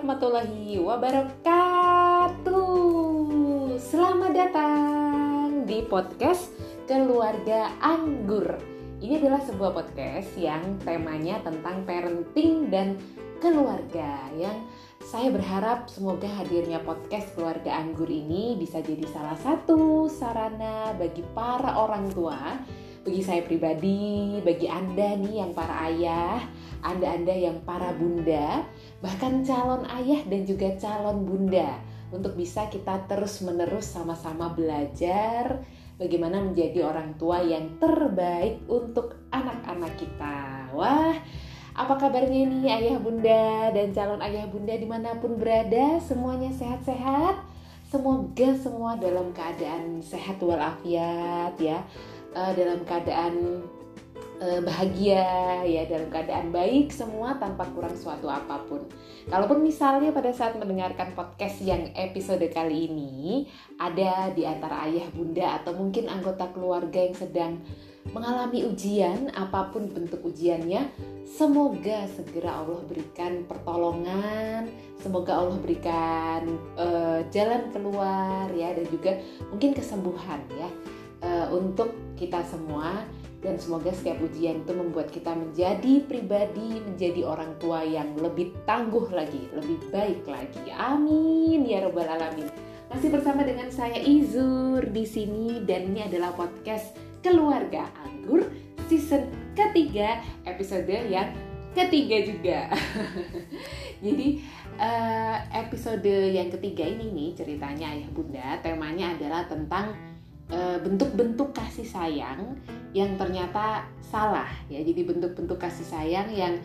warahmatullahi wabarakatuh. Selamat datang di podcast Keluarga Anggur. Ini adalah sebuah podcast yang temanya tentang parenting dan keluarga yang saya berharap semoga hadirnya podcast Keluarga Anggur ini bisa jadi salah satu sarana bagi para orang tua bagi saya pribadi, bagi Anda nih yang para ayah, Anda-anda yang para bunda, bahkan calon ayah dan juga calon bunda untuk bisa kita terus-menerus sama-sama belajar bagaimana menjadi orang tua yang terbaik untuk anak-anak kita. Wah, apa kabarnya nih ayah bunda dan calon ayah bunda di mana pun berada? Semuanya sehat-sehat? Semoga semua dalam keadaan sehat walafiat ya uh, dalam keadaan uh, bahagia ya dalam keadaan baik semua tanpa kurang suatu apa pun. Kalaupun misalnya pada saat mendengarkan podcast yang episode kali ini ada di antara ayah bunda atau mungkin anggota keluarga yang sedang mengalami ujian apa pun bentuk ujiannya semoga segera Allah berikan pertolongan semoga Allah berikan uh, jalan keluar ya dan juga mungkin kesembuhan ya uh, untuk kita semua dan semoga setiap ujian itu membuat kita menjadi pribadi, menjadi orang tua yang lebih tangguh lagi, lebih baik lagi. Amin ya robbal alamin. Masih bersama dengan saya Izur di sini dan ini adalah podcast Keluarga Anggur season ketiga episode yang ketiga juga. Jadi uh, episode yang ketiga ini nih ceritanya ayah bunda temanya adalah tentang Eh, bentuk-bentuk kasih sayang yang ternyata salah ya. Jadi bentuk-bentuk kasih sayang yang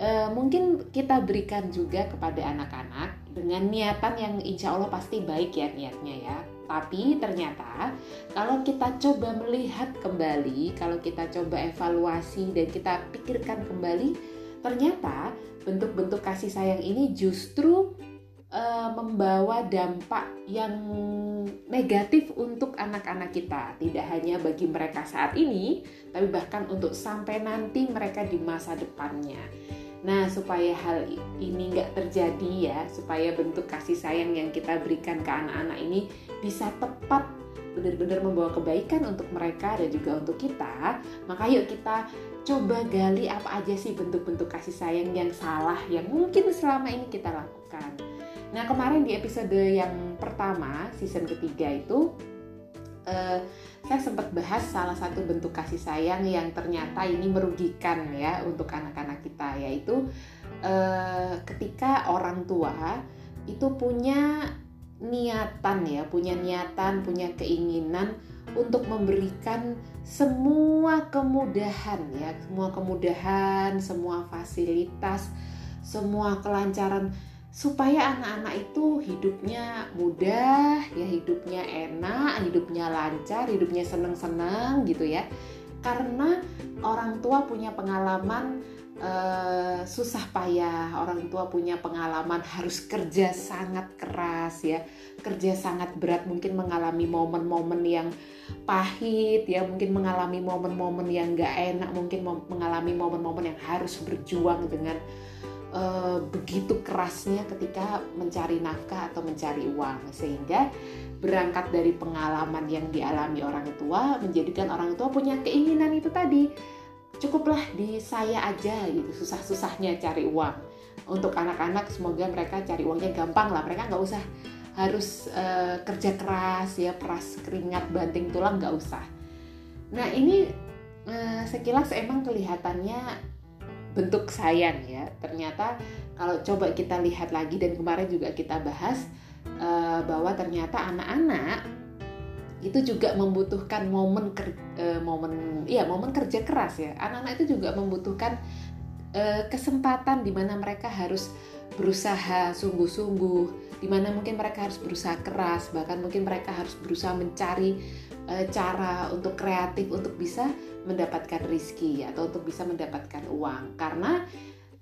uh, mungkin kita berikan juga kepada anak-anak dengan niatan yang insya Allah pasti baik ya niatnya ya. Tapi ternyata kalau kita coba melihat kembali kalau kita coba evaluasi dan kita pikirkan kembali ternyata bentuk-bentuk kasih sayang ini justru uh, membawa dampak yang negatif untuk anak-anak kita, tidak hanya bagi mereka saat ini, tapi bahkan untuk sampai nanti mereka di masa depannya. Nah, supaya hal ini nggak terjadi ya, supaya bentuk kasih sayang yang kita berikan ke anak-anak ini bisa tepat benar-benar membawa kebaikan untuk mereka dan juga untuk kita, maka yuk kita coba gali apa aja sih bentuk-bentuk kasih sayang yang salah yang mungkin selama ini kita lakukan. Nah kemarin di episode yang pertama season ketiga itu uh, saya sempat bahas salah satu bentuk kasih sayang yang ternyata ini merugikan ya untuk anak-anak kita yaitu uh, ketika orang tua itu punya niatan ya punya niatan punya keinginan untuk memberikan semua kemudahan ya semua kemudahan semua fasilitas semua kelancaran supaya anak-anak itu hidupnya mudah, ya hidupnya enak, hidupnya lancar, hidupnya seneng-seneng gitu ya. Karena orang tua punya pengalaman uh, susah payah, orang tua punya pengalaman harus kerja sangat keras ya, kerja sangat berat, mungkin mengalami momen-momen yang pahit ya, mungkin mengalami momen-momen yang gak enak, mungkin mengalami momen-momen yang harus berjuang dengan uh, begitu kerasnya ketika mencari nafkah atau mencari uang. Sehingga berangkat dari pengalaman yang dialami orang tua menjadikan orang tua punya keinginan itu tadi cukuplah di saya aja gitu. Susah-susahnya cari uang. Untuk anak-anak semoga mereka cari uangnya gampang lah. Mereka nggak usah harus uh, kerja keras ya peras keringat banting tulang nggak usah. Nah ini uh, sekilas emang kelihatannya bentuk sayang ya. Ternyata kalau coba kita lihat lagi dan kemarin juga kita bahas uh, bahwa ternyata anak-anak itu juga membutuhkan momen ker, uh, momen iya momen kerja keras ya. Anak-anak itu juga membutuhkan uh, kesempatan di mana mereka harus berusaha sungguh-sungguh, di mana mungkin mereka harus berusaha keras, bahkan mungkin mereka harus berusaha mencari uh, cara untuk kreatif untuk bisa mendapatkan rizki atau untuk bisa mendapatkan uang. Karena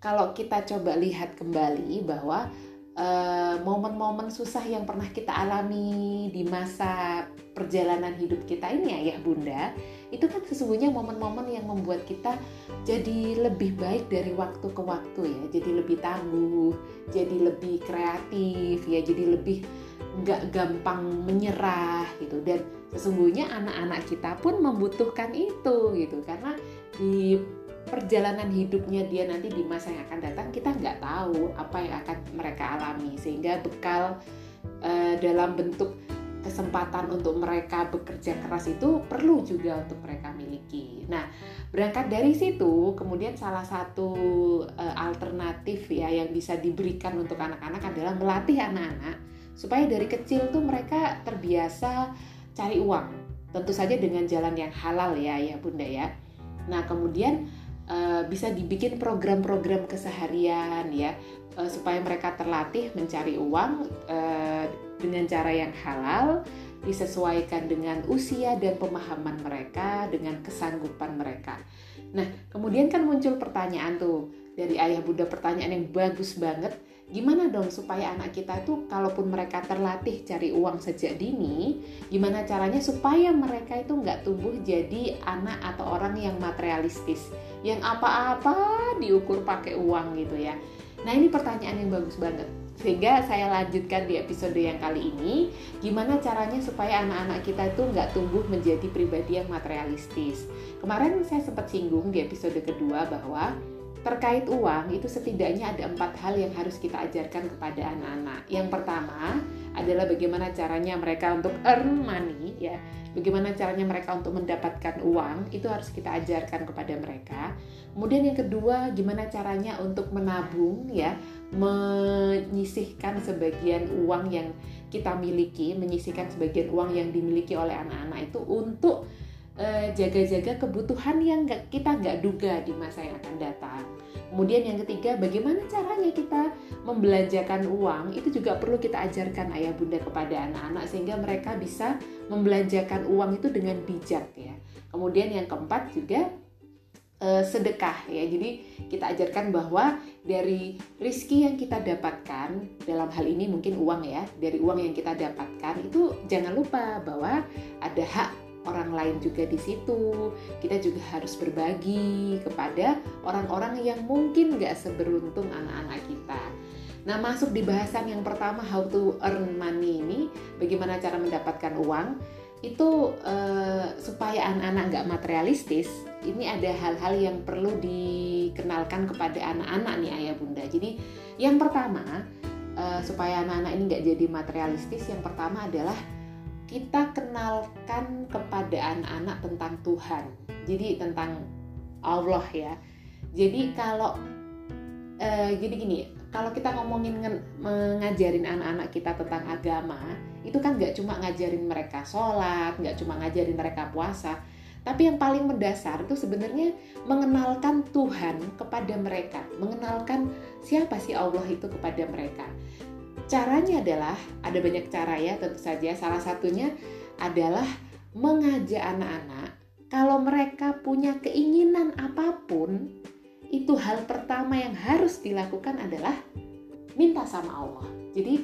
kalau kita coba lihat kembali bahwa eh, momen-momen uh, susah yang pernah kita alami di masa perjalanan hidup kita ini ayah bunda itu kan sesungguhnya momen-momen yang membuat kita jadi lebih baik dari waktu ke waktu ya. Jadi lebih tangguh jadi lebih kreatif ya jadi lebih nggak gampang menyerah gitu. Dan sesungguhnya anak-anak kita pun membutuhkan itu gitu. Karena di perjalanan hidupnya dia nanti di masa yang akan datang kita nggak tahu apa yang akan mereka alami. Sehingga bekal uh, dalam bentuk kesempatan untuk mereka bekerja keras itu perlu juga untuk mereka miliki. Nah, berangkat dari situ, kemudian salah satu uh, alternatif ya yang bisa diberikan untuk anak-anak adalah melatih anak-anak supaya dari kecil tuh mereka terbiasa cari uang. Tentu saja dengan jalan yang halal ya, ya Bunda ya. Nah, kemudian uh, bisa dibikin program-program keseharian ya uh, supaya mereka terlatih mencari uang uh, dengan cara yang halal disesuaikan dengan usia dan pemahaman mereka dengan kesanggupan mereka. Nah, kemudian kan muncul pertanyaan tuh dari ayah bunda pertanyaan yang bagus banget. Gimana dong supaya anak kita itu kalaupun mereka terlatih cari uang sejak dini gimana caranya supaya mereka itu nggak tumbuh jadi anak atau orang yang materialistis? Yang apa-apa diukur pakai uang gitu ya. Nah ini pertanyaan yang bagus banget. Sehingga saya lanjutkan di episode yang kali ini. Gimana caranya supaya anak-anak kita itu nggak tumbuh menjadi pribadi yang materialistis? Kemarin saya sempat singgung di episode kedua bahwa terkait uang itu setidaknya ada empat hal yang harus kita ajarkan kepada anak-anak. Yang pertama adalah bagaimana caranya mereka untuk earn money ya. Bagaimana caranya mereka untuk mendapatkan uang itu harus kita ajarkan kepada mereka. Kemudian yang kedua gimana caranya untuk menabung ya, menyisihkan sebagian uang yang kita miliki, menyisihkan sebagian uang yang dimiliki oleh anak-anak itu untuk jaga-jaga kebutuhan yang gak, kita nggak duga di masa yang akan datang. Kemudian yang ketiga, bagaimana caranya kita membelanjakan uang itu juga perlu kita ajarkan ayah bunda kepada anak-anak sehingga mereka bisa membelanjakan uang itu dengan bijak ya. Kemudian yang keempat juga eh, sedekah ya. Jadi kita ajarkan bahwa dari rizki yang kita dapatkan dalam hal ini mungkin uang ya, dari uang yang kita dapatkan itu jangan lupa bahwa ada hak orang lain juga di situ. Kita juga harus berbagi kepada orang-orang yang mungkin gak seberuntung anak-anak kita. Nah, masuk di bahasan yang pertama how to earn money ini, bagaimana cara mendapatkan uang, itu uh, supaya anak-anak nggak materialistis, ini ada hal-hal yang perlu dikenalkan kepada anak-anak nih ayah bunda. Jadi yang pertama uh, supaya anak-anak ini nggak jadi materialistis, yang pertama adalah kita kenalkan kepada anak-anak tentang Tuhan. Jadi tentang Allah ya. Jadi kalau eh, jadi gini, kalau kita ngomongin mengajarin anak-anak kita tentang agama, itu kan nggak cuma ngajarin mereka sholat, nggak cuma ngajarin mereka puasa, tapi yang paling mendasar itu sebenarnya mengenalkan Tuhan kepada mereka, mengenalkan siapa sih Allah itu kepada mereka. Caranya adalah ada banyak cara ya tentu saja. Salah satunya adalah mengajak anak-anak kalau mereka punya keinginan apa pun, itu hal pertama yang harus dilakukan adalah minta sama Allah. Jadi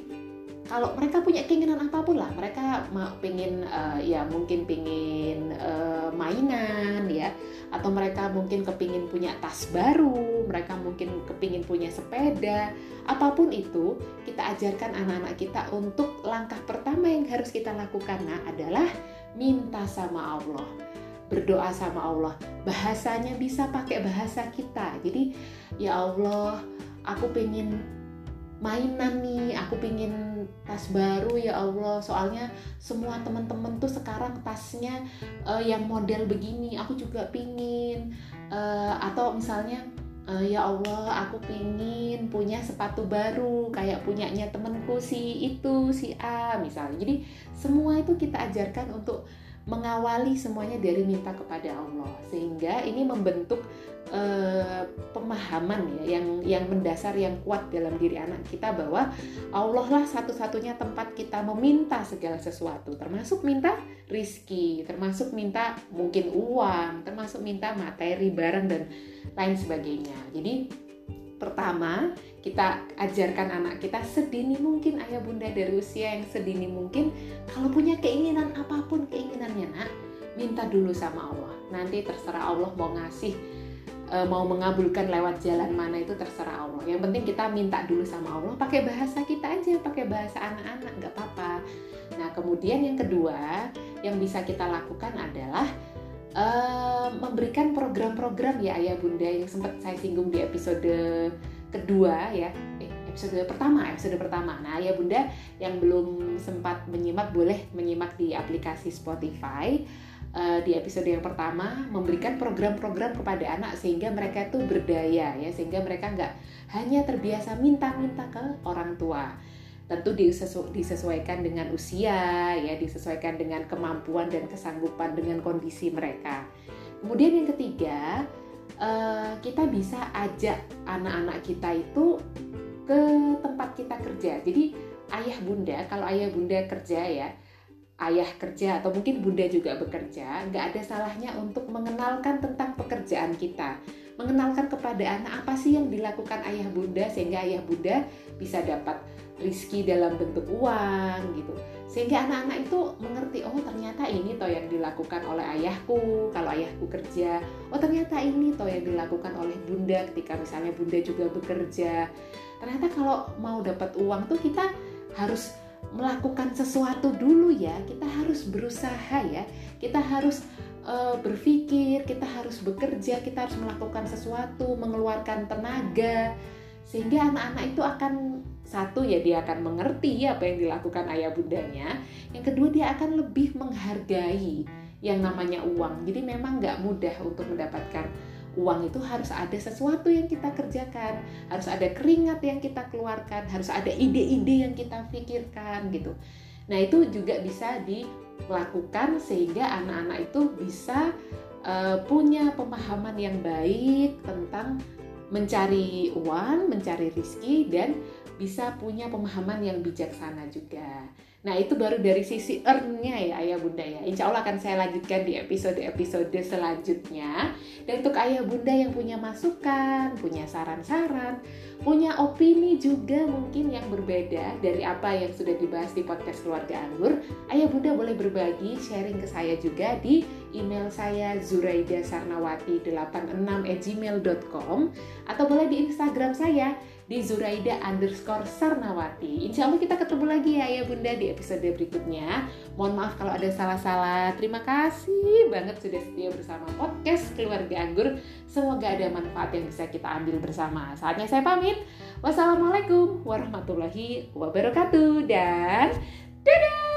kalau mereka punya keinginan apa pun lah mereka mau pengen uh, ya mungkin pengen uh, mainan ya. Atau mereka mungkin kepingin punya tas baru mereka mungkin kepingin punya sepeda. Apa pun itu kita ajarkan anak-anak kita untuk langkah pertama yang harus kita lakukan nah adalah minta sama Allah. Berdoa sama Allah. Bahasanya bisa pakai bahasa kita. Jadi ya Allah aku pengen mainan nih aku pingin tas baru ya Allah. Soalnya semua temen-temen tuh sekarang tasnya uh, yang model begini aku juga pingin. Uh, atau misalnya uh, ya Allah aku pingin punya sepatu baru kayak punyanya temenku si itu si A misalnya. Jadi semua itu kita ajarkan untuk mengawali semuanya dari minta kepada Allah. Sehingga ini membentuk uh, pemahaman ya yang yang mendasar yang kuat dalam diri anak kita bahwa Allah lah satu-satunya tempat kita meminta segala sesuatu. Termasuk minta rizki termasuk minta mungkin uang termasuk minta materi barang dan lain sebagainya. Jadi pertama kita ajarkan anak kita sedini mungkin ayah bunda dari usia yang sedini mungkin. Kalau punya keinginan apa pun keinginannya nak minta dulu sama Allah. Nanti terserah Allah mau ngasih e, mau mengabulkan lewat jalan mana itu terserah Allah. Yang penting kita minta dulu sama Allah. Pakai bahasa kita aja pakai bahasa anak-anak nggak apa-apa. Nah kemudian yang kedua yang bisa kita lakukan adalah uh, memberikan program-program ya ayah bunda yang sempat saya singgung di episode kedua ya. Eh, episode pertama episode pertama. Nah ayah bunda yang belum sempat menyimak boleh menyimak di aplikasi Spotify. Uh, di episode yang pertama memberikan program-program kepada anak sehingga mereka itu berdaya ya sehingga mereka nggak hanya terbiasa minta-minta ke orang tua tentu disesu disesuaikan dengan usia ya disesuaikan dengan kemampuan dan kesanggupan dengan kondisi mereka. Kemudian yang ketiga uh, kita bisa ajak anak-anak kita itu ke tempat kita kerja. Jadi ayah bunda kalau ayah bunda kerja ya ayah kerja atau mungkin bunda juga bekerja nggak ada salahnya untuk mengenalkan tentang pekerjaan kita. Mengenalkan kepada anak apa sih yang dilakukan ayah bunda sehingga ayah bunda bisa dapat rizki dalam bentuk uang gitu. Sehingga anak-anak itu mengerti oh ternyata ini toh yang dilakukan oleh ayahku. Kalau ayahku kerja oh ternyata ini toh yang dilakukan oleh bunda ketika misalnya bunda juga bekerja. Ternyata kalau mau dapat uang tuh kita harus melakukan sesuatu dulu ya. Kita harus berusaha ya. Kita harus uh, berpikir kita harus bekerja kita harus melakukan sesuatu mengeluarkan tenaga. Sehingga anak-anak itu akan satu ya dia akan mengerti apa yang dilakukan ayah bundanya. Yang kedua dia akan lebih menghargai yang namanya uang. Jadi memang nggak mudah untuk mendapatkan uang itu. Harus ada sesuatu yang kita kerjakan. Harus ada keringat yang kita keluarkan. Harus ada ide-ide yang kita pikirkan gitu. Nah itu juga bisa dilakukan sehingga anak-anak itu bisa uh, punya pemahaman yang baik tentang mencari uang, mencari rizki, dan bisa punya pemahaman yang bijaksana juga. Nah itu baru dari sisi earn-nya ya ayah bunda ya. Insya Allah akan saya lanjutkan di episode-episode selanjutnya. Dan untuk ayah bunda yang punya masukan, punya saran-saran, punya opini juga mungkin yang berbeda dari apa yang sudah dibahas di podcast keluarga anggur, ayah bunda boleh berbagi sharing ke saya juga di email saya zuraida86@gmail.com atau boleh di Instagram saya di Zuraida underscore Sarnawati. Insya Allah kita ketemu lagi ya ya bunda di episode berikutnya. Mohon maaf kalau ada salah-salah. Terima kasih banget sudah setia bersama podcast Keluarga Anggur. Semoga ada manfaat yang bisa kita ambil bersama. Saatnya saya pamit. Wassalamualaikum warahmatullahi wabarakatuh dan dadah!